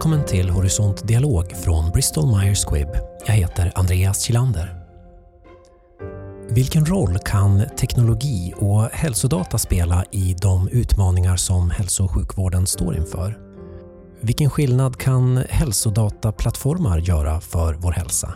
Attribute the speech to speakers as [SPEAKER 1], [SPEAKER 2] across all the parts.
[SPEAKER 1] Välkommen till Horisont Dialog från Bristol Myers Squibb. Jag heter Andreas Kilander. Vilken roll kan teknologi och hälsodata spela i de utmaningar som hälso och sjukvården står inför? Vilken skillnad kan hälsodataplattformar göra för vår hälsa?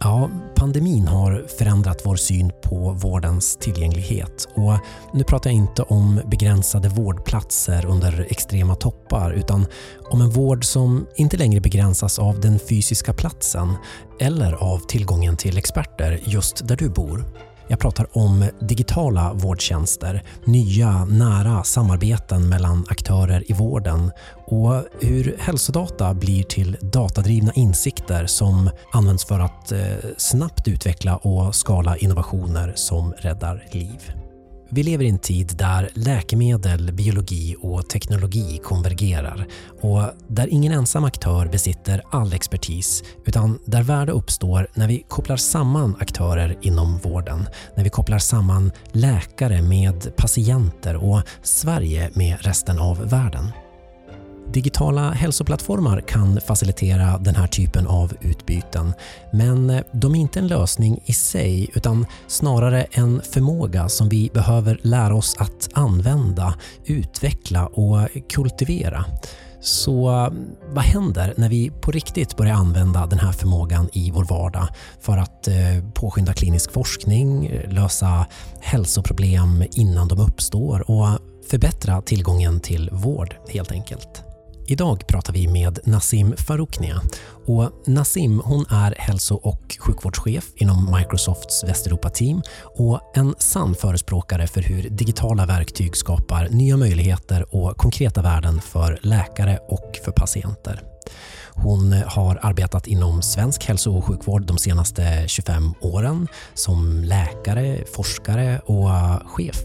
[SPEAKER 1] Ja, pandemin har förändrat vår syn på vårdens tillgänglighet. Och nu pratar jag inte om begränsade vårdplatser under extrema toppar utan om en vård som inte längre begränsas av den fysiska platsen eller av tillgången till experter just där du bor. Jag pratar om digitala vårdtjänster, nya nära samarbeten mellan aktörer i vården och hur hälsodata blir till datadrivna insikter som används för att eh, snabbt utveckla och skala innovationer som räddar liv. Vi lever i en tid där läkemedel, biologi och teknologi konvergerar och där ingen ensam aktör besitter all expertis utan där värde uppstår när vi kopplar samman aktörer inom vården, när vi kopplar samman läkare med patienter och Sverige med resten av världen. Digitala hälsoplattformar kan facilitera den här typen av utbyten, men eh, de är inte en lösning i sig utan snarare en förmåga som vi behöver lära oss att använda, utveckla och kultivera. Så eh, vad händer när vi på riktigt börjar använda den här förmågan i vår vardag för att eh, påskynda klinisk forskning, lösa hälsoproblem innan de uppstår och förbättra tillgången till vård helt enkelt? Idag pratar vi med Nassim Farouknia. Och Nassim hon är hälso och sjukvårdschef inom Microsofts Västeuropa-team och en sann förespråkare för hur digitala verktyg skapar nya möjligheter och konkreta värden för läkare och för patienter. Hon har arbetat inom svensk hälso och sjukvård de senaste 25 åren som läkare, forskare och chef.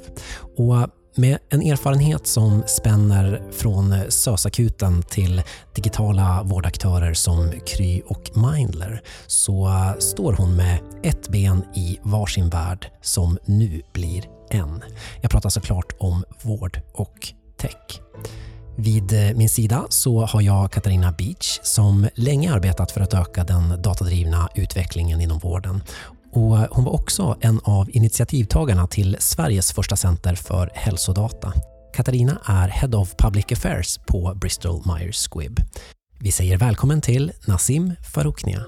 [SPEAKER 1] Och med en erfarenhet som spänner från SÖS-akuten till digitala vårdaktörer som Kry och Mindler så står hon med ett ben i varsin värld som nu blir en. Jag pratar såklart om vård och tech. Vid min sida så har jag Katarina Beach som länge arbetat för att öka den datadrivna utvecklingen inom vården och hon var också en av initiativtagarna till Sveriges första center för hälsodata. Katarina är Head of Public Affairs på Bristol Myers Squibb. Vi säger välkommen till Nassim Farouknia.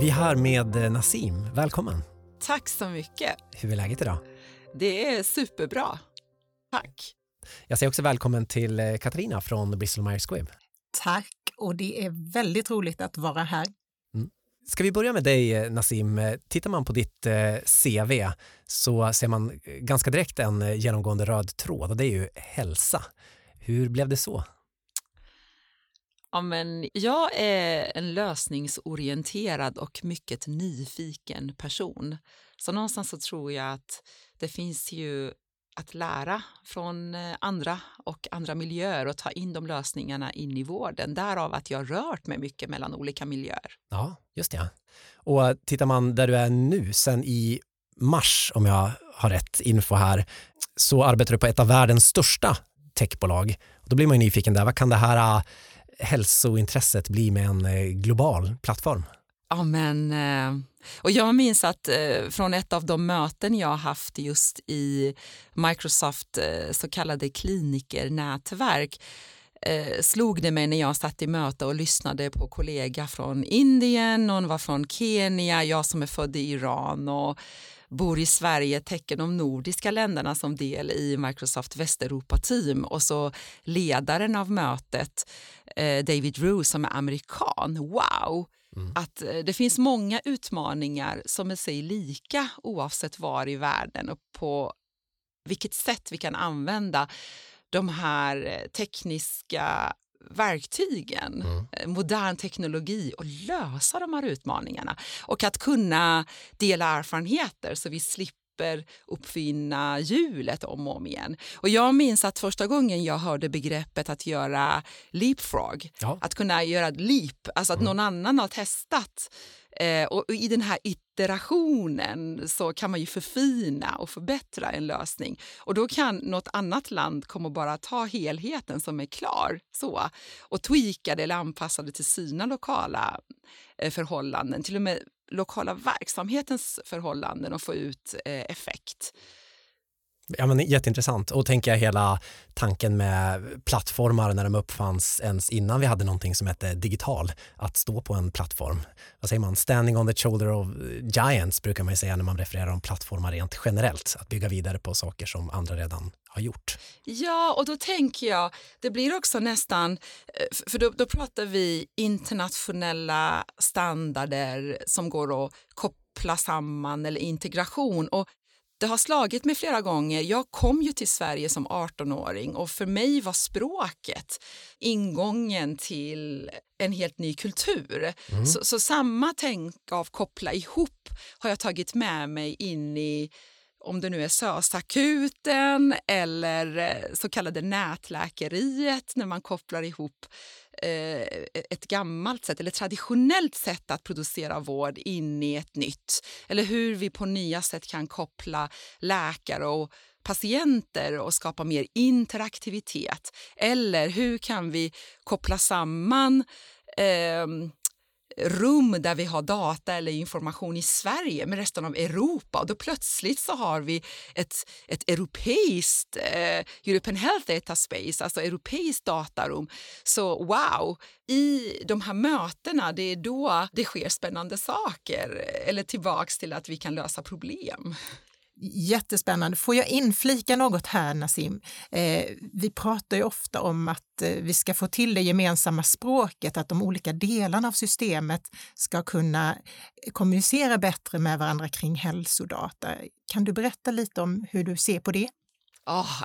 [SPEAKER 1] Vi är här med Nassim. Välkommen.
[SPEAKER 2] Tack så mycket.
[SPEAKER 1] Hur är läget idag?
[SPEAKER 2] Det är superbra. Tack.
[SPEAKER 1] Jag säger också välkommen till eh, Katarina från Bristol Myers Squibb.
[SPEAKER 3] Tack och det är väldigt roligt att vara här.
[SPEAKER 1] Ska vi börja med dig eh, Nassim? Eh, tittar man på ditt eh, CV så ser man ganska direkt en genomgående röd tråd och det är ju hälsa. Hur blev det så?
[SPEAKER 2] Ja, men jag är en lösningsorienterad och mycket nyfiken person. Så någonstans så tror jag att det finns ju att lära från eh, andra och andra miljöer och ta in de lösningarna in i vården. Därav att jag rört mig mycket mellan olika miljöer.
[SPEAKER 1] Ja, just det. Och eh, tittar man där du är nu, sen i mars om jag har rätt info här, så arbetar du på ett av världens största techbolag. Då blir man ju nyfiken där, vad kan det här eh, hälsointresset bli med en global plattform?
[SPEAKER 2] Ja, men, eh, och jag minns att eh, från ett av de möten jag haft just i Microsoft eh, så kallade klinikernätverk slog det mig när jag satt i möte och lyssnade på kollega från Indien, någon var från Kenya, jag som är född i Iran och bor i Sverige täcker de nordiska länderna som del i Microsoft Västeuropa-team och så ledaren av mötet, David Rue som är amerikan. Wow! Mm. Att eh, det finns många utmaningar som är sig lika oavsett var i världen och på vilket sätt vi kan använda de här eh, tekniska verktygen, mm. Eh, modern teknologi och lösa de här utmaningarna. Och att kunna dela erfarenheter så vi slipper slipper uppfinna hjulet om och om igen. Och jag minns att första gången jag hörde begreppet att göra leapfrog, ja. att kunna göra leap, alltså att mm. någon annan har testat eh, och i den här iterationen så kan man ju förfina och förbättra en lösning. Och då kan något annat land komma och bara ta helheten som är klar så, och tweaka det eller anpassa det till sina lokala eh, förhållanden, till och med lokala verksamhetens förhållanden och få ut eh, effekt.
[SPEAKER 1] Ja, men jätteintressant. Och tänker jag hela tanken med plattformar när de uppfanns ens innan vi hade någonting som hette digital, att stå på en plattform. Vad säger man? Standing on the shoulder of giants brukar man ju säga när man refererar om plattformar rent generellt, att bygga vidare på saker som andra redan har gjort.
[SPEAKER 2] Ja, och då tänker jag, det blir också nästan, eh, för då, då pratar vi internationella standarder som går att koppla samman eller integration. Och det har slagit mig flera gånger. Jag kom ju till Sverige som 18-åring och för mig var språket ingången till en helt ny kultur. Mm. Så, så, samma tänk av koppla ihop har jag tagit med mig in i om det nu är SÖS-akuten eller eh, så kallade nätläkeriet när man kopplar ihop eh, ett gammalt sätt eller traditionellt sätt att producera vård in i ett nytt. Eller hur vi på nya sätt kan koppla läkare och patienter och skapa mer interaktivitet. Eller hur kan vi koppla samman eh, rum där vi har data eller information i Sverige med resten av Europa. Och då plötsligt så har vi ett, ett europeiskt eh, European Health Data Space, alltså europeiskt datarum. Så wow, i de här mötena, det är då det sker spännande saker. Eller tillbaks till att vi kan lösa problem.
[SPEAKER 3] Jättespännande. Får jag inflika något här, Nassim? Eh, vi pratar ju ofta om att eh, vi ska få till det gemensamma språket, att de olika delarna av systemet ska kunna eh, kommunicera bättre med varandra kring hälsodata. Kan du berätta lite om hur du ser på det?
[SPEAKER 2] Oh,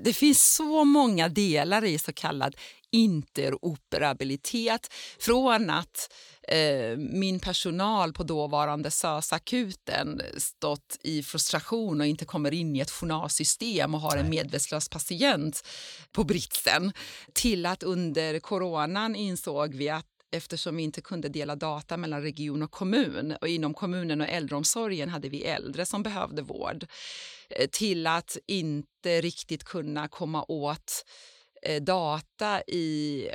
[SPEAKER 2] det finns så många delar i så kallad interoperabilitet. Från att eh, min personal på dåvarande SÖS-akuten stått i frustration och inte kommer in i ett journalsystem och har en medvetslös patient på britsen till att under coronan insåg vi att eftersom vi inte kunde dela data mellan region och kommun. Och inom kommunen och äldreomsorgen hade vi äldre som behövde vård. Eh, till att inte riktigt kunna komma åt eh, data i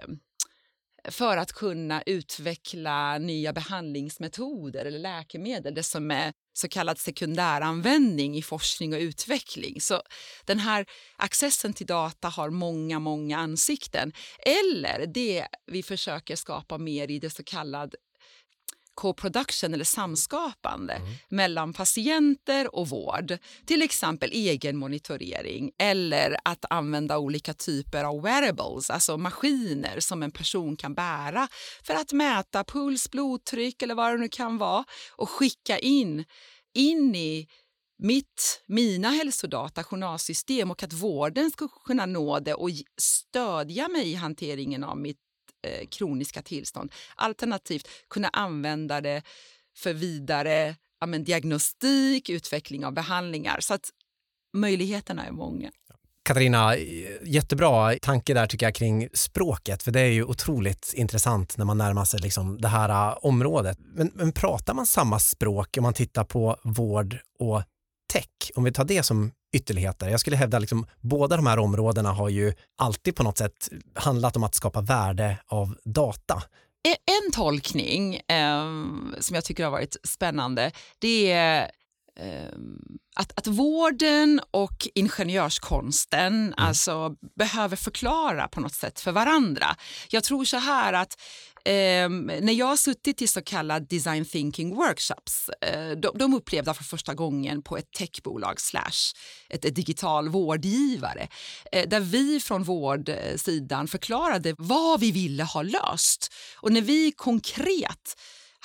[SPEAKER 2] för att kunna utveckla nya behandlingsmetoder eller läkemedel, det som är så kallad sekundäranvändning i forskning och utveckling. Så den här accessen till data har många, många ansikten. Eller det vi försöker skapa mer i det så kallade co-production eller samskapande mm. mellan patienter och vård. Till exempel egenmonitorering eller att använda olika typer av wearables, alltså maskiner som en person kan bära för att mäta puls, blodtryck eller vad det nu kan vara och skicka in, in i mitt, mina hälsodata, journalsystem och att vården ska kunna nå det och stödja mig i hanteringen av mitt eh, kroniska tillstånd. Alternativt kunna använda det för vidare ja, men, diagnostik, utveckling av behandlingar. Så att möjligheterna är många.
[SPEAKER 1] Katarina, jättebra tanke där tycker jag kring språket, för det är ju otroligt intressant när man närmar sig liksom det här äh, området. Men, men pratar man samma språk om man tittar på vård och tech? Om vi tar det som ytterligheter. Jag skulle hävda att liksom, båda de här områdena har ju alltid på något sätt handlat om att skapa värde av data.
[SPEAKER 2] E, en tolkning eh, som jag tycker har varit spännande det är eh, att, att vården och ingenjörskonsten mm. alltså, behöver förklara på något sätt för varandra. Jag tror så här att Eh, när jag har suttit i så kallade design thinking workshops, eh, de, de upplevde för första gången på ett techbolag slash ett, ett digital vårdgivare, eh, där vi från vårdsidan förklarade vad vi ville ha löst. Och när vi konkret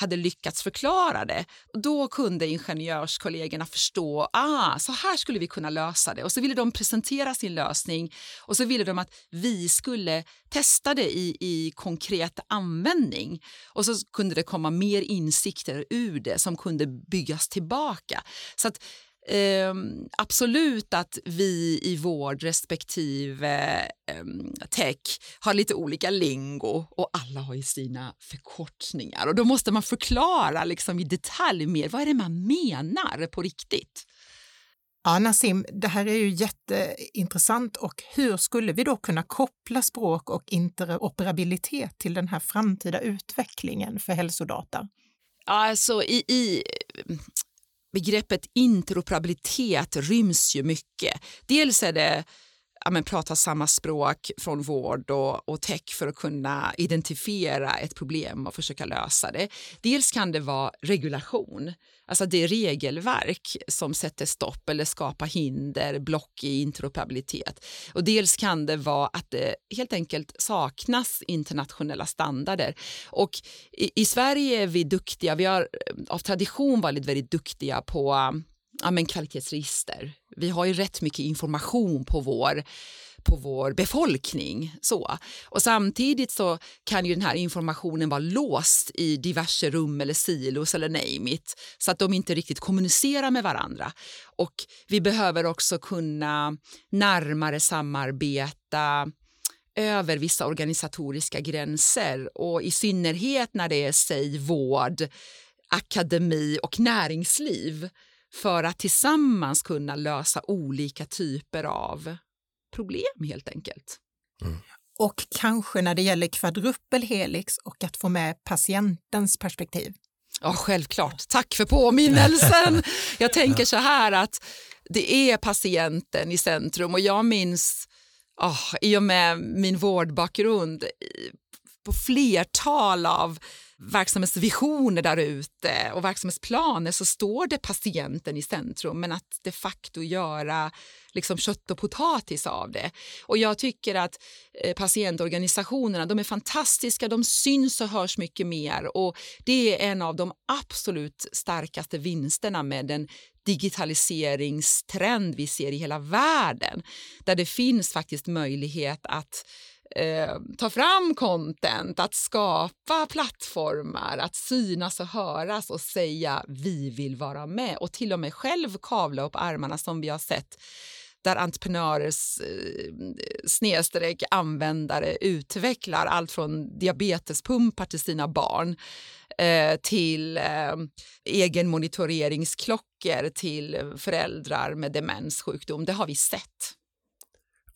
[SPEAKER 2] hade lyckats förklara det. Då kunde ingenjörskollegorna förstå ah, så här skulle vi kunna lösa det. Och så ville de presentera sin lösning och så ville de att vi skulle testa det i, i konkret användning. Och så kunde det komma mer insikter ur det som kunde byggas tillbaka. Så att eh, absolut att vi i vård respektive eh, tech har lite olika lingo och alla har ju sina förkortningar. Och Då måste man förklara liksom, i detalj mer vad är det man menar på riktigt.
[SPEAKER 3] Ja, Nassim, det här är ju jätteintressant och hur skulle vi då kunna koppla språk och interoperabilitet till den här framtida utvecklingen för hälsodata?
[SPEAKER 2] Alltså i, i begreppet interoperabilitet ryms ju mycket. Dels är det ja, men, prata samma språk från vård och, och tech för att kunna identifiera ett problem och försöka lösa det. Dels kan det vara regulation, alltså det regelverk som sätter stopp eller skapar hinder, block i interoperabilitet. Och dels kan det vara att det helt enkelt saknas internationella standarder. Och i, i Sverige är vi duktiga, vi har eh, av tradition varit väldigt duktiga på ja, men kvalitetsregister. Vi har ju rätt mycket information på vår på vår befolkning. Så. Och samtidigt så kan ju den här informationen vara låst i diverse rum eller silos eller name it, så att de inte riktigt kommunicerar med varandra. Och vi behöver också kunna närmare samarbeta över vissa organisatoriska gränser och i synnerhet när det är säg vård, akademi och näringsliv för att tillsammans kunna lösa olika typer av problem helt enkelt.
[SPEAKER 3] Mm. Och kanske när det gäller kvadrupelhelix och att få med patientens perspektiv.
[SPEAKER 2] Ja, självklart. Tack för påminnelsen. Jag tänker så här att det är patienten i centrum och jag minns oh, i och med min vårdbakgrund på flertal av verksamhetsvisioner där ute och verksamhetsplaner så står det patienten i centrum men att de facto göra liksom kött och potatis av det. Och jag tycker att eh, patientorganisationerna de är fantastiska, de syns och hörs mycket mer och det är en av de absolut starkaste vinsterna med den digitaliseringstrend vi ser i hela världen där det finns faktiskt möjlighet att eh, ta fram content, att skapa plattformar, att synas och höras och säga vi vill vara med och till och med själv kavla upp armarna som vi har sett där entreprenörer eh, snedstreck användare utvecklar allt från diabetespumpar till sina barn eh, till eh, egen monitoreringsklockor till föräldrar med demenssjukdom. Det har vi sett.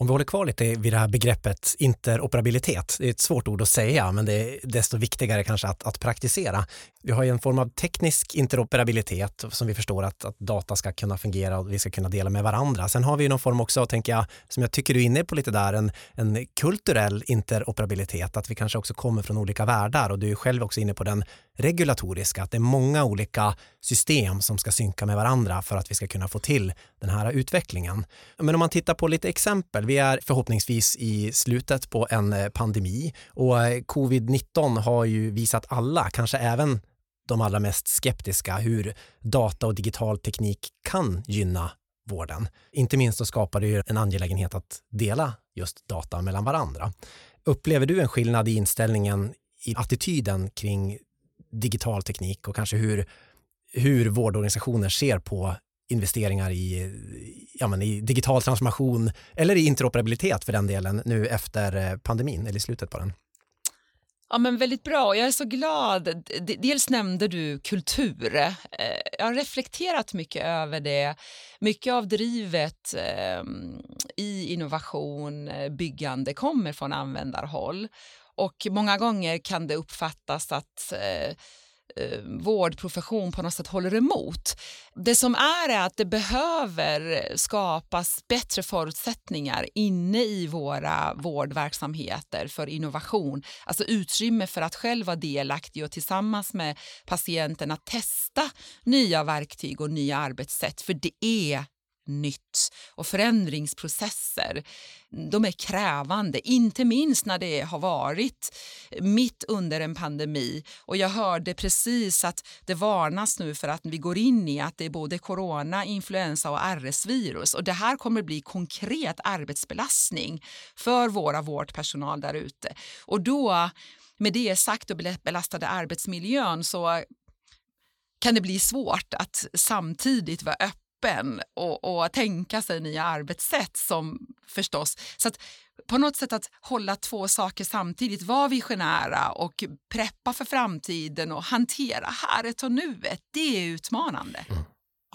[SPEAKER 1] Om vi håller kvar lite vid det här begreppet interoperabilitet, det är ett svårt ord att säga, men det är desto viktigare kanske att, att praktisera. Vi har ju en form av teknisk interoperabilitet som vi förstår att, att, data ska kunna fungera och vi ska kunna dela med varandra. Sen har vi ju någon form också, tänker jag, som jag tycker du är inne på lite där, en, en kulturell interoperabilitet, att vi kanske också kommer från olika världar och du är själv också inne på den regulatoriska, att det är många olika system som ska synka med varandra för att vi ska kunna få till den här utvecklingen. Men om man tittar på lite exempel, vi är förhoppningsvis i slutet på en eh, pandemi och eh, covid-19 har ju visat alla, kanske även de allra mest skeptiska, hur data och digital teknik kan gynna vården. Inte minst så skapar det ju en angelägenhet att dela just data mellan varandra. Upplever du en skillnad i inställningen i attityden kring digital teknik och kanske hur, hur vårdorganisationer ser på investeringar i, ja, men i digital transformation eller i interoperabilitet för den delen nu efter eh, pandemin eller i slutet på den?
[SPEAKER 2] Ja, men väldigt bra. Jag är så glad. Dels nämnde du kultur. Eh, jag har reflekterat mycket över det. Mycket av drivet ehm, i innovation, eh, byggande kommer från användarhåll. Och många gånger kan det uppfattas att eh, eh, vårdprofession på något sätt håller emot. Det som är är att det behöver skapas bättre förutsättningar inne i våra vårdverksamheter för innovation. Alltså utrymme för att själv vara delaktig och tillsammans med patienten testa nya verktyg och nya arbetssätt. För det är nytt och förändringsprocesser de är krävande, inte minst när det har varit mitt under en pandemi. Och Jag hörde precis att det varnas nu för att vi går in i att det är både corona, influensa och RS-virus. Och Det här kommer bli konkret arbetsbelastning för våra vårdpersonal där ute. Och då, med det sagt och belastade arbetsmiljön så kan det bli svårt att samtidigt vara öppen öppen och, och tänka sig nya arbetssätt som förstås. Så att på något sätt att hålla två saker samtidigt, vara visionära och preppa för framtiden och hantera häret och nuet, det är utmanande. Mm.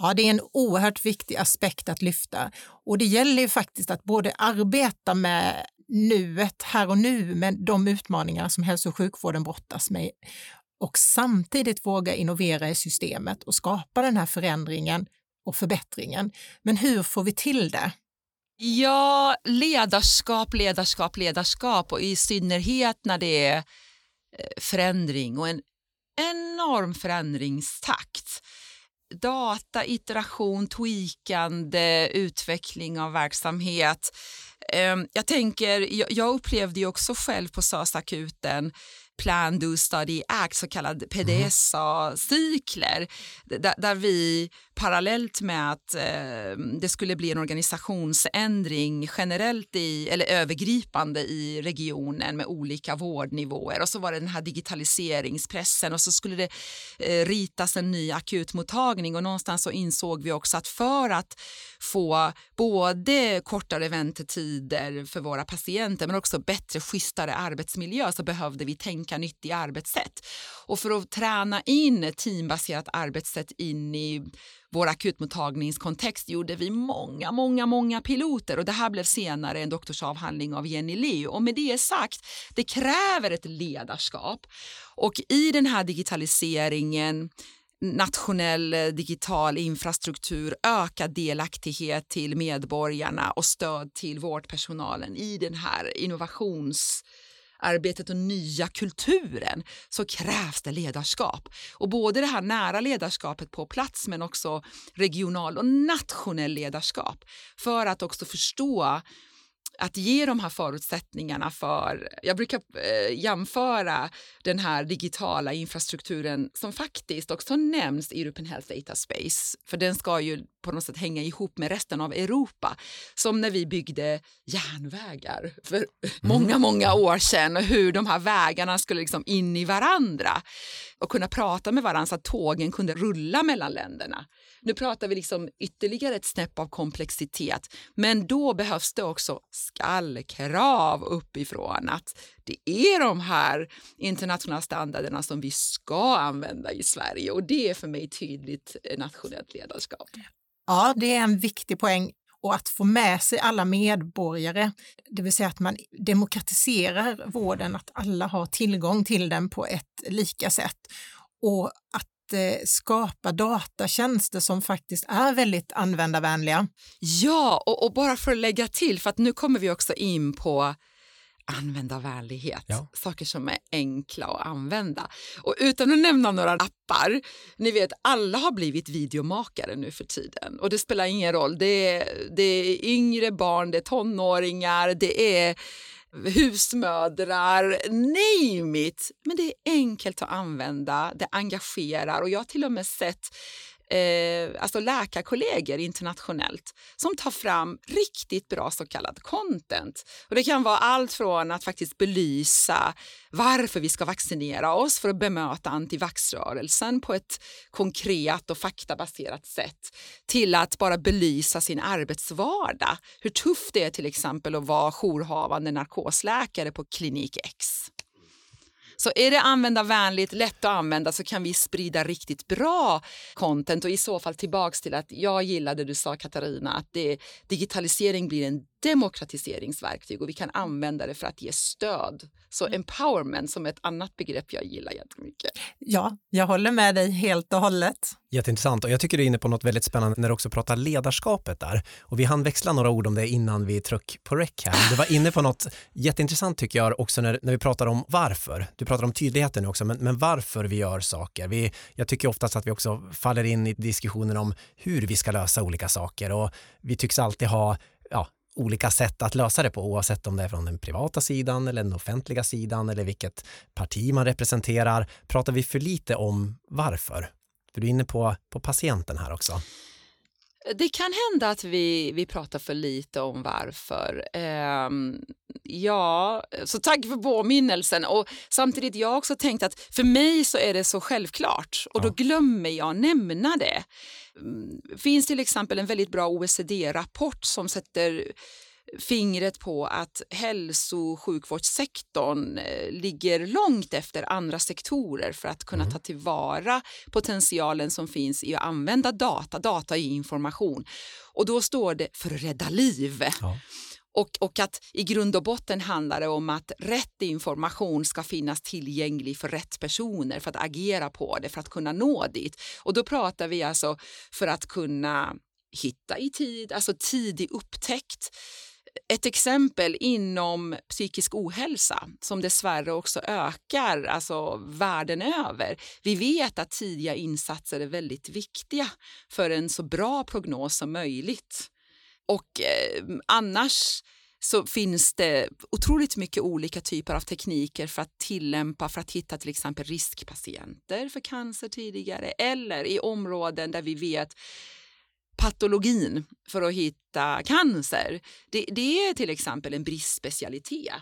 [SPEAKER 3] Ja, det är en oerhört viktig aspekt att lyfta och det gäller ju faktiskt att både arbeta med nuet här och nu med de utmaningar som hälso och sjukvården brottas med och samtidigt våga innovera i systemet och skapa den här förändringen och förbättringen. Men hur får vi till det?
[SPEAKER 2] Ja, ledarskap, ledarskap, ledarskap och i synnerhet när det är eh, förändring och en enorm förändringstakt. Data, iteration, tweakande, utveckling av verksamhet. Ehm, jag tänker, jag upplevde ju också själv på SAS-akuten Plan, Do, Study, Act, så kallade PDSA-cykler där, där, vi parallellt med att eh, det skulle bli en organisationsändring generellt i, eller övergripande i regionen med olika vårdnivåer och så var det den här digitaliseringspressen och så skulle det eh, ritas en ny akutmottagning och någonstans så insåg vi också att för att få både kortare väntetider för våra patienter men också bättre, schysstare arbetsmiljö så behövde vi tänka nytt i arbetssätt. Och för att träna in teambaserat arbetssätt in i vår akutmottagningskontext gjorde vi många, många, många piloter och det här blev senare en doktorsavhandling av Jenny Liu. Och med det sagt, det kräver ett ledarskap och i den här digitaliseringen nationell eh, digital infrastruktur, ökad delaktighet till medborgarna och stöd till vårdpersonalen i den här innovations arbetet och nya kulturen så krävs det ledarskap. Och både det här nära ledarskapet på plats men också regional och nationell ledarskap för att också förstå att ge de här förutsättningarna för... Jag brukar eh, jämföra den här digitala infrastrukturen som faktiskt också nämns i European Health Data Space, för den ska ju på något sätt hänga ihop med resten av Europa. Som när vi byggde järnvägar för mm. många, många år sedan och hur de här vägarna skulle liksom in i varandra och kunna prata med varandra så att tågen kunde rulla mellan länderna. Nu pratar vi liksom ytterligare ett snäpp av komplexitet, men då behövs det också skallkrav uppifrån att det är de här internationella standarderna som vi ska använda i Sverige och det är för mig tydligt nationellt ledarskap.
[SPEAKER 3] Ja, det är en viktig poäng och att få med sig alla medborgare, det vill säga att man demokratiserar vården, att alla har tillgång till den på ett lika sätt och att eh, skapa datatjänster som faktiskt är väldigt användarvänliga.
[SPEAKER 2] Ja, och, och, bara för att lägga till, för att nu kommer vi också in på användarvänlighet, ja. saker som är enkla att använda. Och utan att nämna några appar, ni vet alla har blivit videomakare nu för tiden och det spelar ingen roll. Det är, det är yngre barn, det är tonåringar, det är husmödrar, name it. Men det är enkelt att använda, det engagerar och jag har till och med sett eh, alltså läkarkollegor internationellt som tar fram riktigt bra så kallad content. Och det kan vara allt från att faktiskt belysa varför vi ska vaccinera oss för att bemöta antivaxrörelsen på ett konkret och faktabaserat sätt till att bara belysa sin arbetsvardag. Hur tufft det är till exempel att vara jourhavande narkosläkare på klinik X. Så är det användarvänligt, lätt att använda så kan vi sprida riktigt bra content. Och i så fall tillbaks till att jag gillade du sa Katarina att det, digitalisering blir en demokratiseringsverktyg och vi kan använda det för att ge stöd. Så mm. empowerment som är ett annat begrepp jag gillar jättemycket.
[SPEAKER 3] Ja, jag håller med dig helt och hållet.
[SPEAKER 1] Jätteintressant och jag tycker du är inne på något väldigt spännande när du också pratar ledarskapet där. Och vi hann växla några ord om det innan vi tryck på rec här. Du var inne på något jätteintressant tycker jag också när, när vi pratar om varför. Du pratar om tydligheten också, men, men varför vi gör saker. Vi, jag tycker oftast att vi också faller in i diskussionen om hur vi ska lösa olika saker och vi tycks alltid ha olika sätt att lösa det på oavsett om det är från den privata sidan eller den offentliga sidan eller vilket parti man representerar. Pratar vi för lite om varför? För du är inne på, på patienten här också.
[SPEAKER 2] Det kan hända att vi, vi pratar för lite om varför. Um, ja, så tack för påminnelsen. Och samtidigt jag också tänkt att för mig så är det så självklart och då glömmer jag nämna det. Det mm, finns till exempel en väldigt bra OECD-rapport som sätter fingret på att hälso och sjukvårdssektorn eh, ligger långt efter andra sektorer för att kunna mm. ta tillvara potentialen som finns i att använda data. Data är information. Och då står det för att rädda liv. Ja. Och, och, att i grund och botten handlar det om att rätt information ska finnas tillgänglig för rätt personer för att agera på det, för att kunna nå dit. Och då pratar vi alltså för att kunna hitta i tid, alltså tidig upptäckt, ett exempel inom psykisk ohälsa som dessvärre också ökar alltså världen över. Vi vet att tidiga insatser är väldigt viktiga för en så bra prognos som möjligt. Och eh, annars så finns det otroligt mycket olika typer av tekniker för att tillämpa för att hitta till exempel riskpatienter för cancer tidigare eller i områden där vi vet patologin för att hitta cancer, det, det är till exempel en bristspecialitet.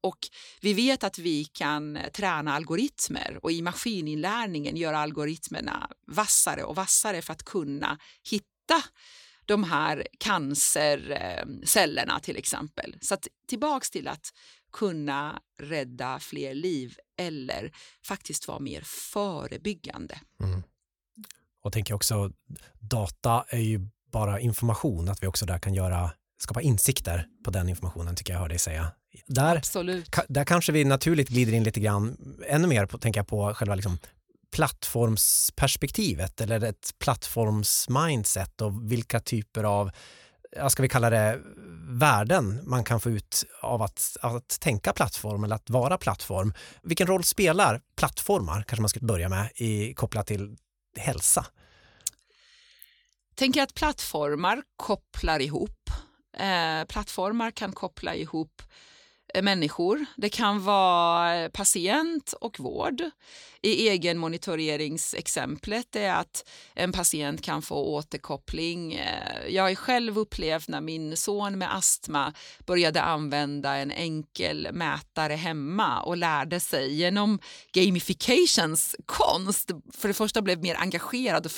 [SPEAKER 2] Och vi vet att vi kan träna algoritmer och i maskininlärningen göra algoritmerna vassare och vassare för att kunna hitta de här cancercellerna till exempel. Så att, tillbaks till att kunna rädda fler liv eller faktiskt vara mer förebyggande. Mm.
[SPEAKER 1] Och tänker också, data är ju bara information, att vi också där kan göra, skapa insikter på den informationen tycker jag hör dig säga. Där. Ka, där kanske vi naturligt glider in lite grann, ännu mer på, tänker jag på själva liksom plattformsperspektivet eller ett plattformsmindset och vilka typer av ska vi kalla det värden man kan få ut av att, att tänka plattform eller att vara plattform. Vilken roll spelar plattformar, kanske man skulle börja med, i, kopplat till hälsa?
[SPEAKER 2] Tänker att plattformar kopplar ihop. Eh, plattformar kan koppla ihop eh, människor. Det kan vara eh, patient och vård. I egenmonitoreringsexemplet är att en patient kan få återkoppling. Eh, jag har själv upplevt när min son med astma började använda en enkel mätare hemma och lärde sig genom gamifications konst. För det första blev mer engagerad och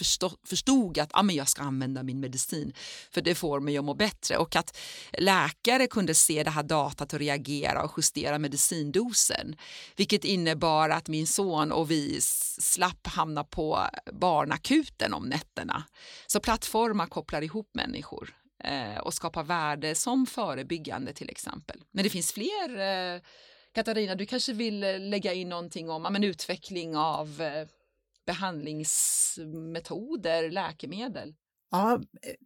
[SPEAKER 2] förstod, att ah, men jag ska använda min medicin för det får mig att må bättre och att läkare kunde se det här datat och reagera och justera medicindosen. Vilket innebar att min son och vi vi slapp hamna på barnakuten om nätterna. Så plattformar kopplar ihop människor eh, och skapar värde som förebyggande till exempel. Men det finns fler. Eh, Katarina, du kanske vill eh, lägga in någonting om men, utveckling av eh, behandlingsmetoder, läkemedel?
[SPEAKER 3] Ja,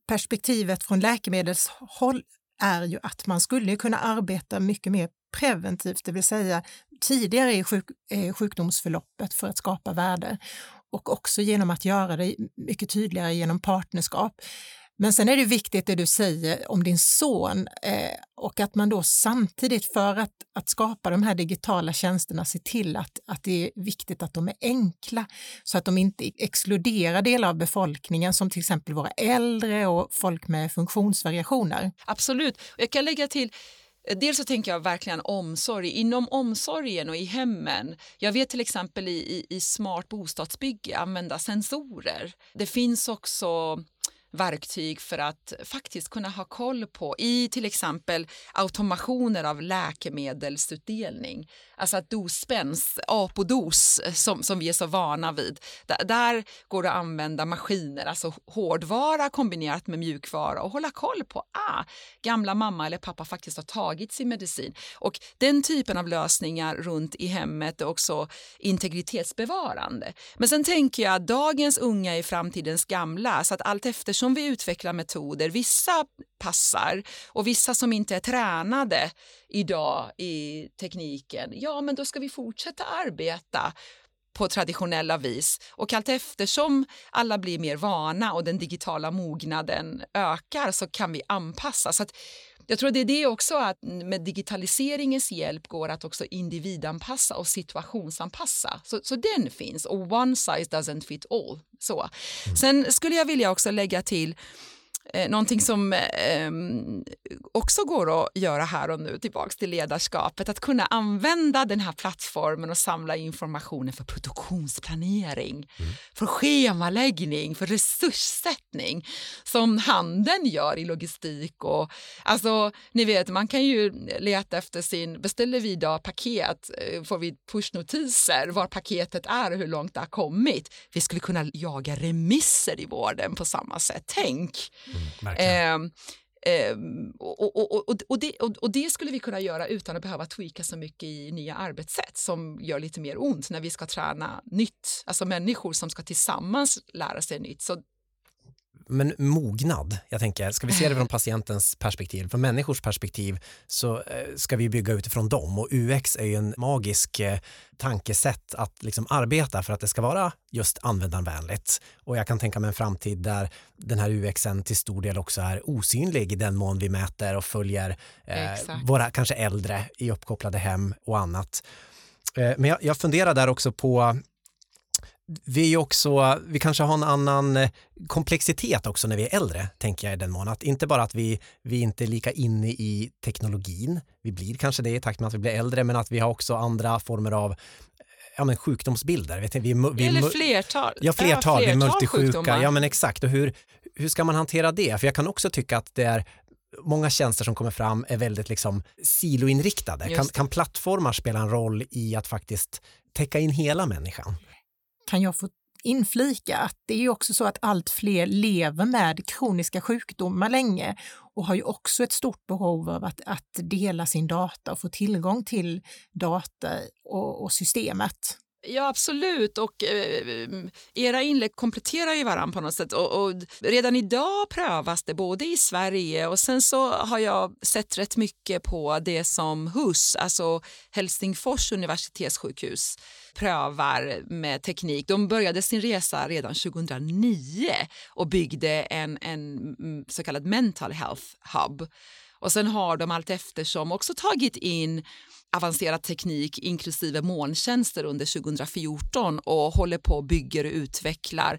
[SPEAKER 3] perspektivet från läkemedelshåll är ju att man skulle kunna arbeta mycket mer preventivt, det vill säga tidigare i sjuk, eh, sjukdomsförloppet för att skapa värde och också genom att göra det mycket tydligare genom partnerskap. Men sen är det viktigt det du säger om din son eh, och att man då samtidigt för att, att skapa de här digitala tjänsterna ser till att, att det är viktigt att de är enkla så att de inte exkluderar delar av befolkningen som till exempel våra äldre och folk med funktionsvariationer.
[SPEAKER 2] Absolut. Jag kan lägga till Eh, dels så tänker jag verkligen omsorg. Inom omsorgen och i hemmen. Jag vet till exempel i, i, i smart bostadsbygge använda sensorer. Det finns också verktyg för att faktiskt kunna ha koll på i till exempel automationer av läkemedelsutdelning. Alltså att dosspänns, apodos som, som vi är så vana vid. Där, där går det att använda maskiner, alltså hårdvara kombinerat med mjukvara och hålla koll på ah, gamla mamma eller pappa faktiskt har tagit sin medicin. Och den typen av lösningar runt i hemmet är också integritetsbevarande. Men sen tänker jag att dagens unga är framtidens gamla så att allt eftersom vi utvecklar metoder, vissa passar och vissa som inte är tränade idag i tekniken, ja men då ska vi fortsätta arbeta på traditionella vis. Och allt eftersom alla blir mer vana och den digitala mognaden ökar så kan vi anpassa. Så jag tror det är det också att med digitaliseringens hjälp går att också individanpassa och situationsanpassa. Så, så den finns och one size doesn't fit all. Så. Mm. Sen skulle jag vilja också lägga till Eh, någonting som eh, också går att göra här och nu, tillbaks till ledarskapet, att kunna använda den här plattformen och samla informationen för produktionsplanering, mm. för schemaläggning, för resurssättning som handeln gör i logistik. Och, alltså, ni vet, man kan ju leta efter sin, beställer vi idag paket eh, får vi pushnotiser var paketet är och hur långt det har kommit. Vi skulle kunna jaga remisser i vården på samma sätt. Tänk! Mm, Eh, och, och, och, och, det, och, det, skulle vi kunna göra utan att behöva tweaka så mycket i nya arbetssätt som gör lite mer ont när vi ska träna nytt. Alltså människor som ska tillsammans lära sig nytt. Så
[SPEAKER 1] men mognad, jag tänker, ska vi se det från patientens perspektiv, från människors perspektiv så eh, ska vi bygga utifrån dem och UX är ju en magisk eh, tankesätt att liksom arbeta för att det ska vara just användarvänligt. Och jag kan tänka mig en framtid där den här UXen till stor del också är osynlig i den mån vi mäter och följer eh, våra kanske äldre i uppkopplade hem och annat. Eh, men jag funderar där också på vi är också, vi kanske har en annan eh, komplexitet också när vi är äldre, tänker jag i den mån. Att inte bara att vi, vi inte är lika inne i teknologin, vi blir kanske det i takt med att vi blir äldre, men att vi har också andra former av ja, men sjukdomsbilder.
[SPEAKER 2] Vet vi, vi, Eller flertal.
[SPEAKER 1] Ja, flertal. Ja, flertal vi är multisjuka. Sjukdomar. Ja, men exakt. Och hur, hur ska man hantera det? För jag kan också tycka att det är många tjänster som kommer fram är väldigt liksom siloinriktade. Kan, kan plattformar spela en roll i att faktiskt täcka in hela människan?
[SPEAKER 3] Kan jag få inflika att det är också så att allt fler lever med kroniska sjukdomar länge och har ju också ett stort behov av att, att dela sin data och få tillgång till data och, och systemet.
[SPEAKER 2] Ja, absolut. Och eh, eh, era inlägg kompletterar ju varandra på något sätt. Och, och, redan idag prövas det både i Sverige och sen så har jag sett rätt mycket på det som HUS, alltså Helsingfors universitetssjukhus, prövar med teknik. De började sin resa redan 2009 och byggde en, en mm, så kallad mental health hub. Och sen har de allt eftersom också tagit in avancerad teknik inklusive molntjänster under 2014 och håller på och bygger och utvecklar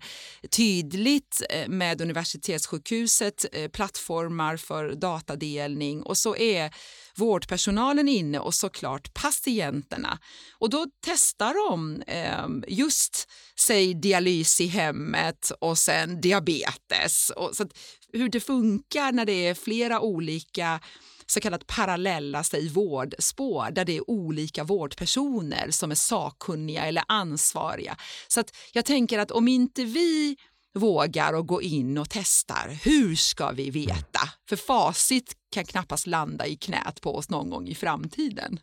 [SPEAKER 2] tydligt eh, med universitetssjukhuset eh, plattformar för datadelning och så är vårdpersonalen inne och såklart patienterna. Och då testar de ehm, just säg dialys i hemmet och sen diabetes. Och så hur det funkar när det är flera olika så kallat parallella säg, vårdspår där det är olika vårdpersoner som är sakkunniga eller ansvariga. Så att jag tänker att om inte vi vågar och gå in och testar, hur ska vi veta? För facit kan knappast landa i knät på oss någon gång i framtiden.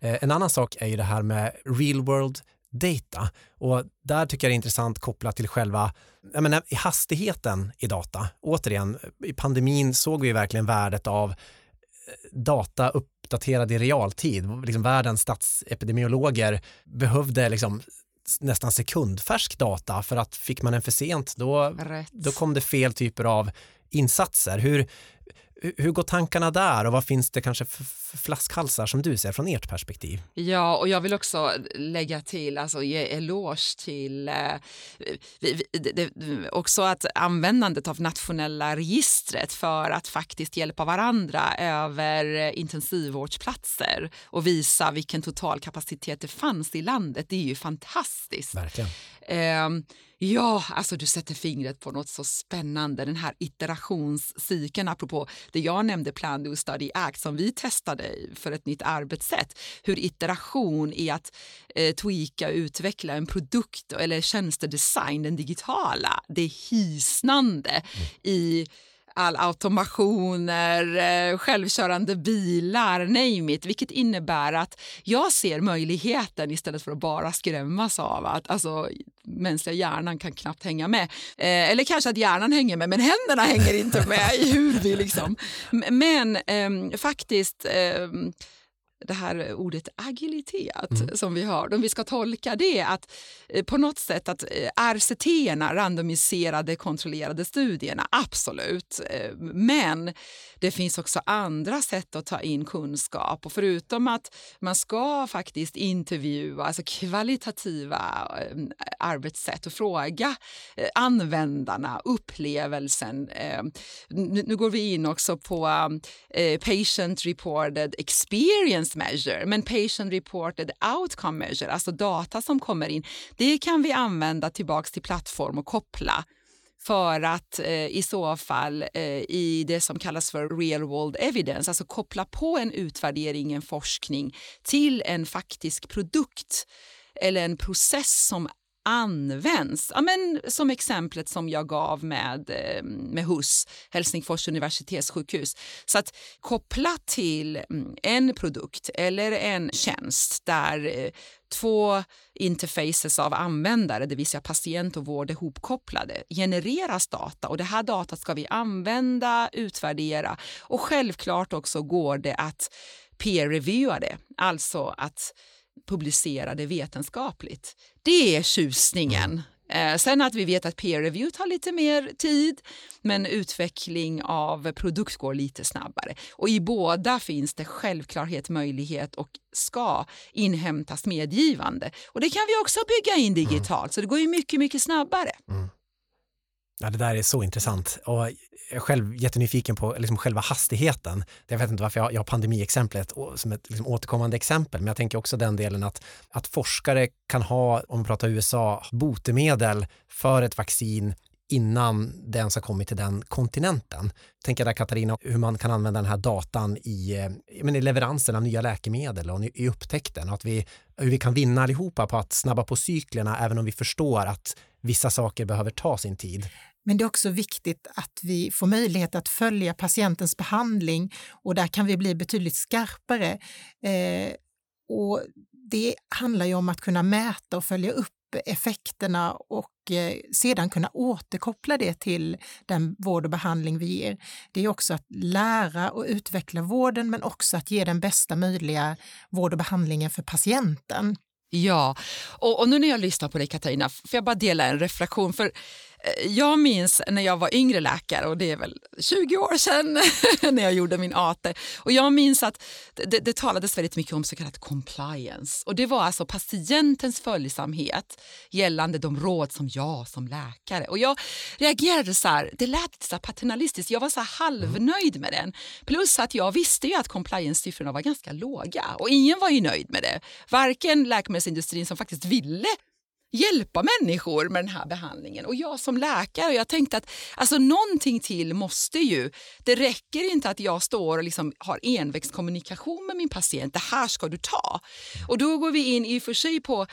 [SPEAKER 1] Eh, en annan sak är ju det här med real world data och där tycker jag det är intressant kopplat till själva jag menar, hastigheten i data. Återigen, i pandemin såg vi verkligen värdet av eh, data uppdaterad i realtid. Liksom världens statsepidemiologer behövde liksom nästan sekundfärsk data för att fick man en för sent då, då kom det fel typer av insatser. Hur, hur går tankarna där och vad finns det kanske för flaskhalsar som du ser från ert perspektiv?
[SPEAKER 2] Ja, och jag vill också lägga till, alltså ge eloge till eh, vi, det, det, också att användandet av nationella registret för att faktiskt hjälpa varandra över intensivvårdsplatser och visa vilken totalkapacitet det fanns i landet. Det är ju fantastiskt.
[SPEAKER 1] Verkligen.
[SPEAKER 2] Eh, Ja, alltså du sätter fingret på något så spännande. Den här iterationscykeln, apropå det jag nämnde Plan, Do, Study, Act som vi testade för ett nytt arbetssätt. Hur iteration i att eh, tweaka och utveckla en produkt eller tjänstedesign, den digitala, det är hisnande mm. i all automationer, eh, självkörande bilar, name it, vilket innebär att jag ser möjligheten istället för att bara skrämmas av att alltså, mänskliga hjärnan kan knappt hänga med. Eh, eller kanske att hjärnan hänger med, men händerna hänger inte med. I hur vi liksom... Men eh, faktiskt eh, det här ordet agilitet mm. som vi har, om vi ska tolka det att eh, på något sätt att eh, RCT, randomiserade kontrollerade studierna, absolut. Eh, men det finns också andra sätt att ta in kunskap och förutom att man ska faktiskt intervjua, alltså kvalitativa eh, arbetssätt och fråga eh, användarna, upplevelsen. Eh, nu går vi in också på patient reported experience measure, men patient reported outcome measure, alltså data som kommer in, det kan vi använda tillbaks till plattform och koppla för att eh, i så fall eh, i det som kallas för real world evidence, alltså koppla på en utvärdering, en forskning till en faktisk produkt eller en process som används. Ja, men som exemplet som jag gav med, eh, med HUS, Helsingfors universitetssjukhus. Så att koppla till mm, en produkt eller en tjänst där eh, två interfaces av användare, det vill säga patient och vård är hopkopplade, genereras data och det här datat ska vi använda, utvärdera och självklart också går det att peer-reviewa det, alltså att publicera det vetenskapligt. Det är tjusningen. Eh, sen att vi vet att peer review tar lite mer tid, men utveckling av produkt går lite snabbare. Och i båda finns det självklarhet, möjlighet och ska inhämtas medgivande. Och det kan vi också bygga in digitalt, mm. så det går ju mycket, mycket snabbare. Mm.
[SPEAKER 1] Ja, det där är så intressant. Och jag är själv jättenyfiken på liksom själva hastigheten. Jag vet inte varför jag, jag har pandemiexemplet som ett liksom återkommande exempel, men jag tänker också den delen att, att forskare kan ha, om vi pratar USA, botemedel för ett vaccin innan det ens har kommit till den kontinenten. Tänker där Katarina, hur man kan använda den här datan i, eh, men i leveransen av nya läkemedel och i upptäckten och att vi, hur vi kan vinna allihopa på att snabba på cyklerna även om vi förstår att vissa saker behöver ta sin tid.
[SPEAKER 3] Men det är också viktigt att vi får möjlighet att följa patientens behandling och där kan vi bli betydligt skarpare. Eh, och det handlar ju om att kunna mäta och följa upp effekterna och eh, sedan kunna återkoppla det till den vård och behandling vi ger. Det är också att lära och utveckla vården men också att ge den bästa möjliga vård och behandlingen för patienten.
[SPEAKER 2] Ja, och, och nu när jag lyssnar på dig Katarina, får jag bara dela en reflektion. För Eh, jag minns när jag var yngre läkare, och det är väl 20 år sedan, när jag gjorde min AT. Och jag minns att det, det talades väldigt mycket om så kallad compliance. Och Det var alltså patientens följsamhet gällande de råd som jag som läkare... Och Jag reagerade så här, det lät så paternalistiskt, jag var så halvnöjd med den. Plus att jag visste ju att compliance-siffrorna var ganska låga och ingen var ju nöjd med det. Varken läkemedelsindustrin som faktiskt ville hjälpa människor med den här behandlingen. Och jag som läkare, jag tänkte att alltså, någonting till måste ju... Det räcker inte att jag står och liksom har envägskommunikation med min patient. Det här ska du ta. Och då går vi in i och för sig på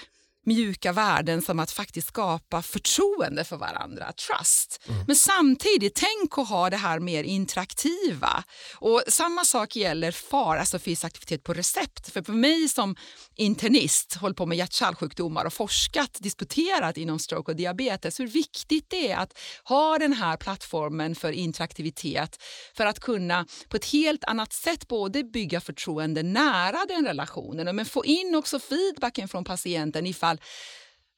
[SPEAKER 2] mjuka värden som att faktiskt skapa förtroende för varandra, trust. Mm. Men samtidigt, tänk att ha det här mer interaktiva. Och Samma sak gäller FAR, alltså fysisk aktivitet på recept. För för mig som internist, håller på med hjärt-kärlsjukdomar och forskat, disputerat inom stroke och diabetes, hur viktigt det är att ha den här plattformen för interaktivitet för att kunna på ett helt annat sätt både bygga förtroende nära den relationen men få in också feedbacken från patienten ifall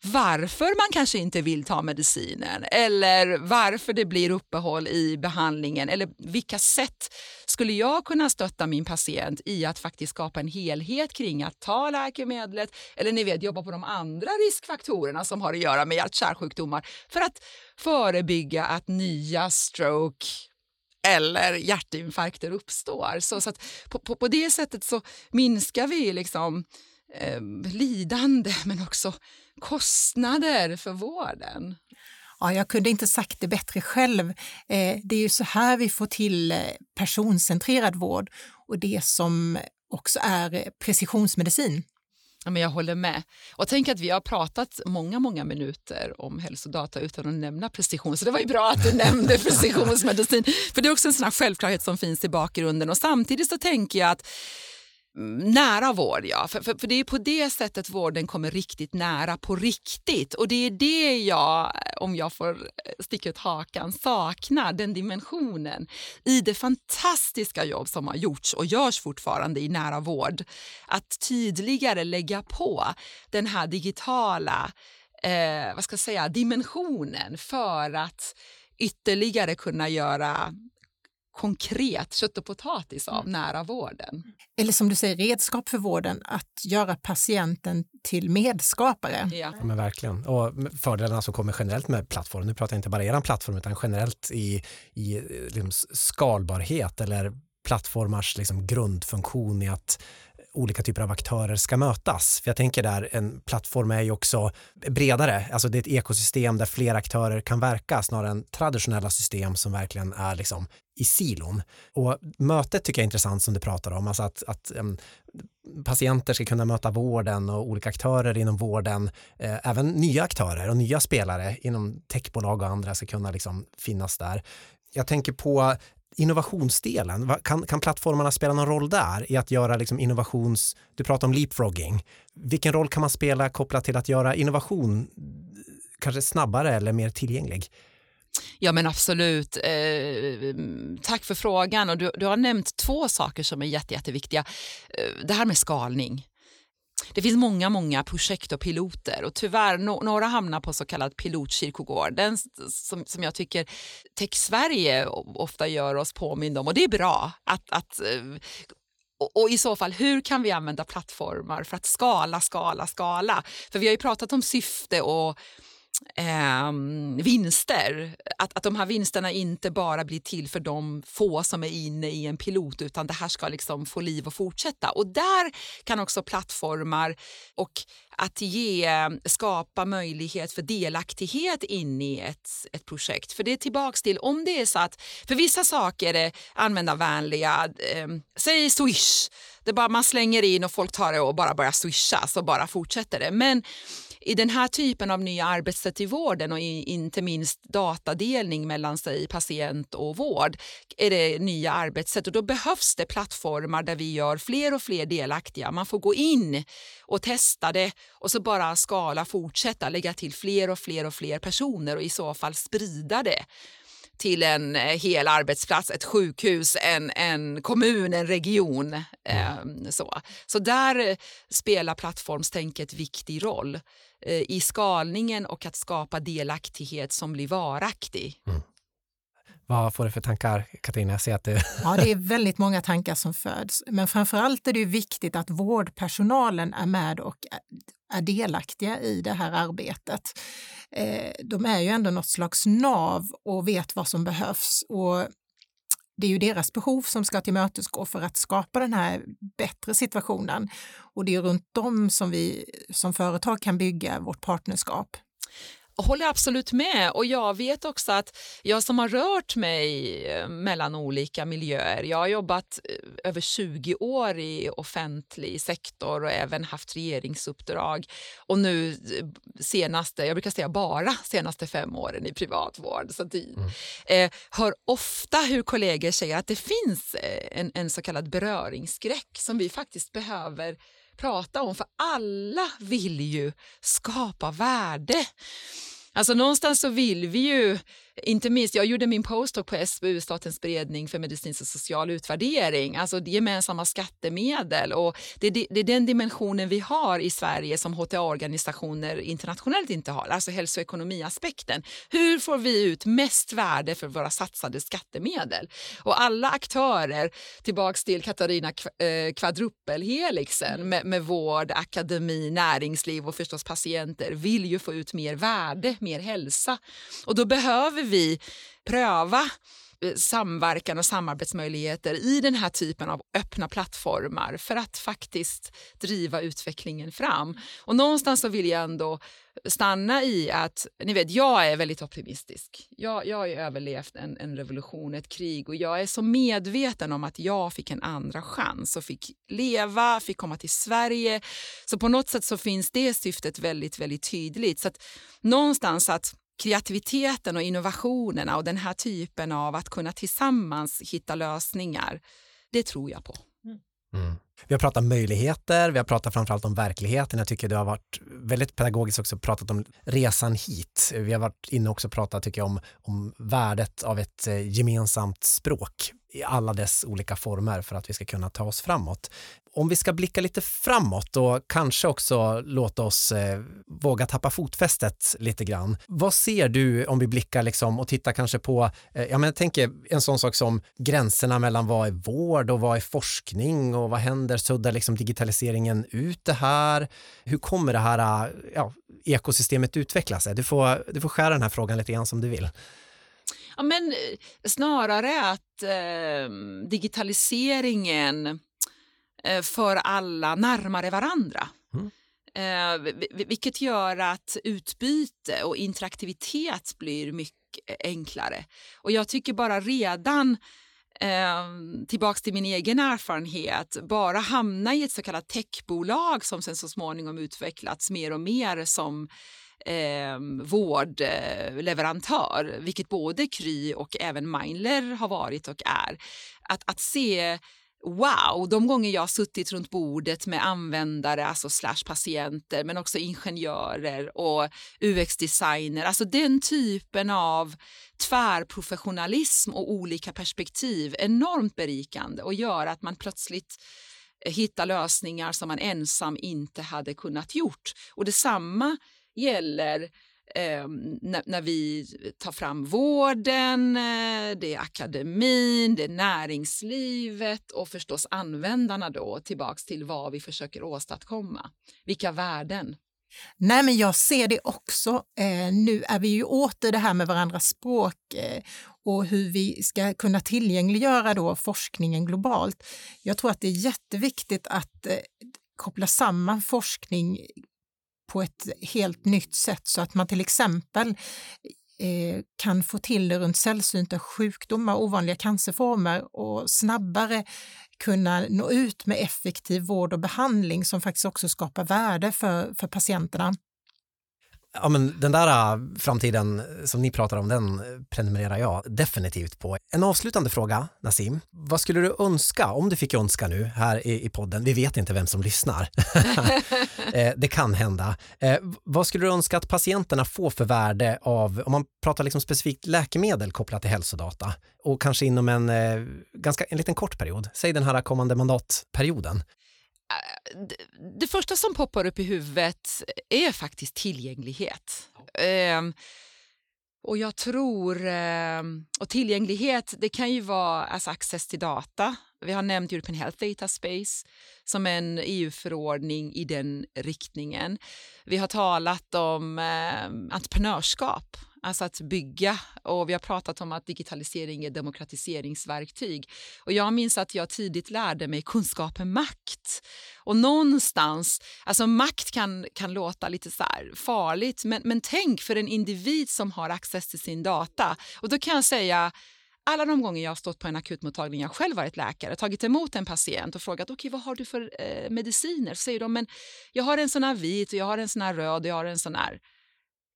[SPEAKER 2] varför man kanske inte vill ta medicinen eller varför det blir uppehåll i behandlingen eller vilka sätt skulle jag kunna stötta min patient i att faktiskt skapa en helhet kring att ta läkemedlet eller ni vet jobba på de andra riskfaktorerna som har att göra med hjärt-kärlsjukdomar för att förebygga att nya stroke eller hjärtinfarkter uppstår. Så, så att på, på, på det sättet så minskar vi liksom eh, lidande men också kostnader för vården.
[SPEAKER 3] Ja, jag kunde inte sagt det bättre själv. Eh, det är ju så här vi får till eh, personcentrerad vård och det som också är precisionsmedicin.
[SPEAKER 2] Ja, men jag håller med. Och tänk att vi har pratat många, många minuter om hälsodata utan att nämna precision. Så det var ju bra att du nämnde precisionsmedicin. För det är också en sån självklarhet som finns i bakgrunden. Och samtidigt så tänker jag att Nära vård, ja. För, för, för, det är på det sättet vården kommer riktigt nära på riktigt. Och det är det jag, om jag får eh, sticka ut hakan, saknar, den dimensionen i det fantastiska jobb som har gjorts och görs fortfarande i nära vård. Att tydligare lägga på den här digitala eh, vad ska jag säga, dimensionen för att ytterligare kunna göra konkret kött och potatis av mm. nära vården.
[SPEAKER 3] Eller som du säger, redskap för vården, att göra patienten till medskapare.
[SPEAKER 1] Ja. ja men verkligen. Och fördelarna som kommer generellt med plattform, nu pratar jag inte bara er plattform utan generellt i, i liksom skalbarhet eller plattformars liksom grundfunktion i att olika typer av aktörer ska mötas. För jag tänker där, en plattform är ju också bredare, alltså det är ett ekosystem där fler aktörer kan verka snarare än traditionella system som verkligen är liksom i silon. Och mötet tycker jag är intressant som du pratar om, alltså att, att um, patienter ska kunna möta vården och olika aktörer inom vården, eh, även nya aktörer och nya spelare inom techbolag och andra ska kunna liksom finnas där. Jag tänker på innovationsdelen, kan, kan plattformarna spela någon roll där i att göra liksom innovations, du pratar om leapfrogging, vilken roll kan man spela kopplat till att göra innovation kanske snabbare eller mer tillgänglig?
[SPEAKER 2] Ja men absolut. Eh, tack för frågan. Och du, du har nämnt två saker som är jätte, jätteviktiga. Eh, det här med skalning. Det finns många, många projekt och piloter och tyvärr no några hamnar på så kallad pilotkyrkogård. Den som, som jag tycker Tech Sverige ofta gör oss påminna om och det är bra att, att eh, och, i så fall, hur kan vi använda plattformar för att skala, skala, skala? För vi har ju pratat om syfte och eh, vinster. Att, att de här vinsterna inte bara blir till för de få som är inne i en pilot utan det här ska liksom få liv och fortsätta. Och där kan också plattformar och att ge, skapa möjlighet för delaktighet in i ett, ett projekt. För det är tillbaks till om det är så att för vissa saker är användarvänliga, eh, säg Swish, det bara man slänger in och folk tar det och bara börjar swisha så bara fortsätter det. Men i den här typen av nya arbetssätt i vården och i, inte minst datadelning mellan sig patient och vård är det nya arbetssätt och då behövs det plattformar där vi gör fler och fler delaktiga. Man får gå in och testa det och så bara skala, fortsätta, lägga till fler och fler och fler personer och i så fall sprida det till en eh, hel arbetsplats, ett sjukhus, en, en kommun, en region. Eh, så. så där spelar plattformstänket viktig roll eh, i skalningen och att skapa delaktighet som blir varaktig. Mm.
[SPEAKER 1] Vad får du för tankar, Katarina? Jag ser att det...
[SPEAKER 3] ja, det är väldigt många tankar som föds. Men framför allt är det viktigt att vårdpersonalen är med och är delaktiga i det här arbetet. Eh, de är ju ändå något slags nav och vet vad som behövs. Och det är ju deras behov som ska tillmötesgå för att skapa den här bättre situationen. Och det är runt dem som vi som företag kan bygga vårt partnerskap
[SPEAKER 2] håller absolut med. Och jag vet också att jag som har rört mig eh, mellan olika miljöer, jag har jobbat eh, över 20 år i offentlig sektor och även haft regeringsuppdrag och nu eh, senaste, jag brukar säga bara senaste fem åren i privatvård. Så det, mm. eh, hör ofta hur kollegor säger att det finns en, en så kallad beröringsskräck som vi faktiskt behöver prata om, för alla vill ju skapa värde. Alltså någonstans så vill vi ju inte minst, jag gjorde min postdoc på SBU, Statens beredning för medicinsk och social utvärdering, alltså gemensamma skattemedel. Och det, det, det är den dimensionen vi har i Sverige som HTA-organisationer internationellt inte har, alltså hälsoekonomiaspekten. Hur får vi ut mest värde för våra satsade skattemedel? Och alla aktörer, tillbaks till Katarina eh, kvadrupelhelixen mm. med, med vård, akademi, näringsliv och förstås patienter vill ju få ut mer värde, mer hälsa. Och då behöver vi pröva eh, samverkan och samarbetsmöjligheter i den här typen av öppna plattformar för att faktiskt driva utvecklingen fram. Och någonstans så vill jag ändå stanna i att, ni vet, jag är väldigt optimistisk. Jag, jag har överlevt en, en revolution, ett krig och jag är så medveten om att jag fick en andra chans och fick leva, fick komma till Sverige. Så på något sätt så finns det syftet väldigt, väldigt tydligt. Så att någonstans att kreativiteten och innovationerna och den här typen av att kunna tillsammans hitta lösningar, det tror jag på. Mm.
[SPEAKER 1] Vi har pratat möjligheter, vi har pratat framförallt om verkligheten. Jag tycker det har varit väldigt pedagogiskt också pratat om resan hit. Vi har varit inne också och pratat tycker jag, om, om värdet av ett eh, gemensamt språk i alla dess olika former för att vi ska kunna ta oss framåt om vi ska blicka lite framåt och kanske också låta oss eh, våga tappa fotfästet lite grann. Vad ser du om vi blickar liksom och tittar kanske på, eh, ja men jag tänker en sån sak som gränserna mellan vad är vård och vad är forskning och vad händer, suddar liksom digitaliseringen ut det här? Hur kommer det här eh, ja, ekosystemet utveckla sig? Du får, du får skära den här frågan lite grann som du vill.
[SPEAKER 2] Ja, men eh, snarare att eh, digitaliseringen Eh, för alla närmare varandra. Mm. Eh, vilket gör att utbyte och interaktivitet blir mycket enklare. Och jag tycker bara redan eh, tillbaks till min egen erfarenhet, bara hamna i ett så kallat techbolag som sen så småningom utvecklats mer och mer som eh, vårdleverantör, vilket både Kry och även Mindler har varit och är. Att, att se wow, de gånger jag har suttit runt bordet med användare, alltså slash patienter, men också ingenjörer och UX-designer, alltså den typen av tvärprofessionalism och olika perspektiv, enormt berikande och gör att man plötsligt eh, hittar lösningar som man ensam inte hade kunnat gjort. Och detsamma gäller eh, när, när, vi tar fram vården, eh, det är akademin, det är näringslivet och förstås användarna då tillbaks till vad vi försöker åstadkomma. Vilka värden?
[SPEAKER 3] Nej, men jag ser det också. Eh, nu är vi ju åter det här med varandras språk eh, och hur vi ska kunna tillgängliggöra då forskningen globalt. Jag tror att det är jätteviktigt att eh, koppla samman forskning på ett helt nytt sätt så att man till exempel eh, kan få till det runt sällsynta sjukdomar, ovanliga cancerformer och snabbare kunna nå ut med effektiv vård och behandling som faktiskt också skapar värde för, för patienterna.
[SPEAKER 1] Ja, men den där äh, framtiden som ni pratar om, den prenumererar jag definitivt på. En avslutande fråga, Nassim. Vad skulle du önska, om du fick önska nu här i, i podden, vi vet inte vem som lyssnar, eh, det kan hända. Eh, vad skulle du önska att patienterna får för värde av, om man pratar liksom specifikt läkemedel kopplat till hälsodata och kanske inom en, eh, ganska, en liten kort period, säg den här kommande mandatperioden.
[SPEAKER 2] Det första som poppar upp i huvudet är faktiskt tillgänglighet. Ehm, och jag tror... Ehm, och tillgänglighet det kan ju vara alltså access till data. Vi har nämnt European Health Data Space som en EU-förordning i den riktningen. Vi har talat om eh, entreprenörskap alltså att bygga. Och vi har pratat om att digitalisering är demokratiseringsverktyg. Och jag minns att jag tidigt lärde mig kunskap är makt. Och någonstans, alltså makt kan, kan låta lite så farligt, men, men tänk för en individ som har access till sin data. Och då kan jag säga alla de gånger jag har stått på en akutmottagning, jag själv varit läkare, tagit emot en patient och frågat okej, okay, vad har du för eh, mediciner? Så säger de, men jag har en sån här vit och jag har en sån här röd och jag har en sån här.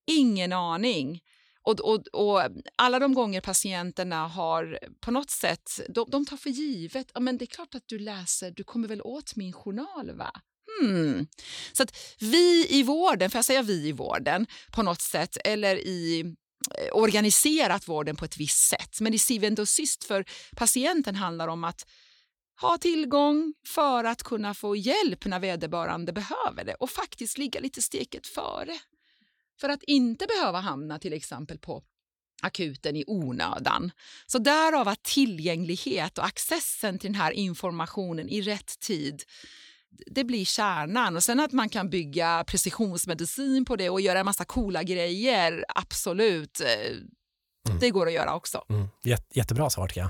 [SPEAKER 2] Ingen aning. Och, och, och, alla de gånger patienterna har på något sätt, de, de tar för givet, ja men det är klart att du läser, du kommer väl åt min journal va? Hmm. Så att vi i vården, får jag säga vi i vården på något sätt, eller i eh, organiserat vården på ett visst sätt. Men i syvende och sist för patienten handlar om att ha tillgång för att kunna få hjälp när vederbörande behöver det och faktiskt ligga lite steget före för att inte behöva hamna till exempel på akuten i onödan. Så därav att tillgänglighet och accessen till den här informationen i rätt tid det blir kärnan. Och sen att man kan bygga precisionsmedicin på det och göra en massa coola grejer, absolut. Eh, mm. Det går att göra också. Mm.
[SPEAKER 1] Jättebra svar tycker jag.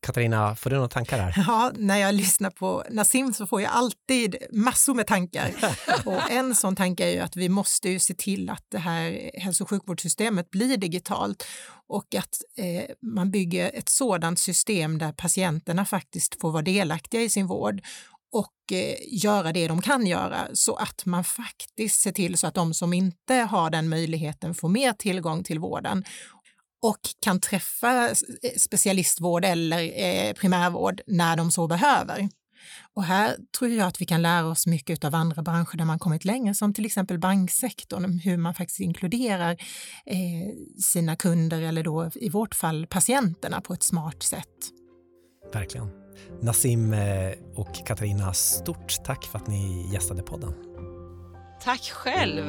[SPEAKER 1] Katarina, får du några tankar här?
[SPEAKER 3] Ja, när jag lyssnar på Nassim så får jag alltid massor med tankar. och en sån tanke är ju att vi måste ju se till att det här hälso och sjukvårdssystemet blir digitalt och att eh, man bygger ett sådant system där patienterna faktiskt får vara delaktiga i sin vård och eh, göra det de kan göra så att man faktiskt ser till så att de som inte har den möjligheten får mer tillgång till vården och kan träffa eh, specialistvård eller eh, primärvård när de så behöver. Och här tror jag att vi kan lära oss mycket av andra branscher där man kommit längre, som till exempel banksektorn, hur man faktiskt inkluderar eh, sina kunder eller då i vårt fall patienterna på ett smart sätt.
[SPEAKER 1] Verkligen. Nassim eh, och Katarina, stort tack för att ni gästade podden.
[SPEAKER 2] Tack själv,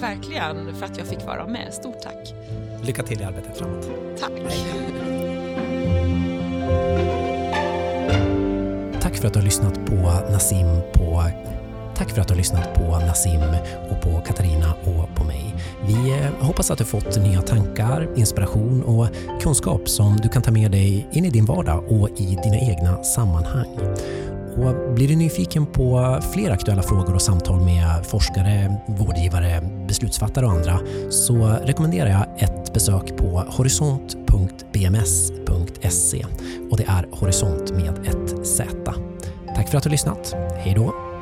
[SPEAKER 2] verkligen, för att jag fick vara med. Stort tack.
[SPEAKER 1] Lycka till i arbetet framåt.
[SPEAKER 2] Tack.
[SPEAKER 1] Tack för att du har lyssnat på Nassim på Tack för att du har lyssnat på Nassim och på Katarina och på mig. Vi eh, hoppas att du fått nya tankar, inspiration och kunskap som du kan ta med dig in i din vardag och i dina egna sammanhang. Och blir du nyfiken på fler aktuella frågor och samtal med forskare, vårdgivare, beslutsfattare och andra så rekommenderar jag ett besök på horisont.bms.se och det är horisont med ett Z. Tack för att du har lyssnat. Hej då!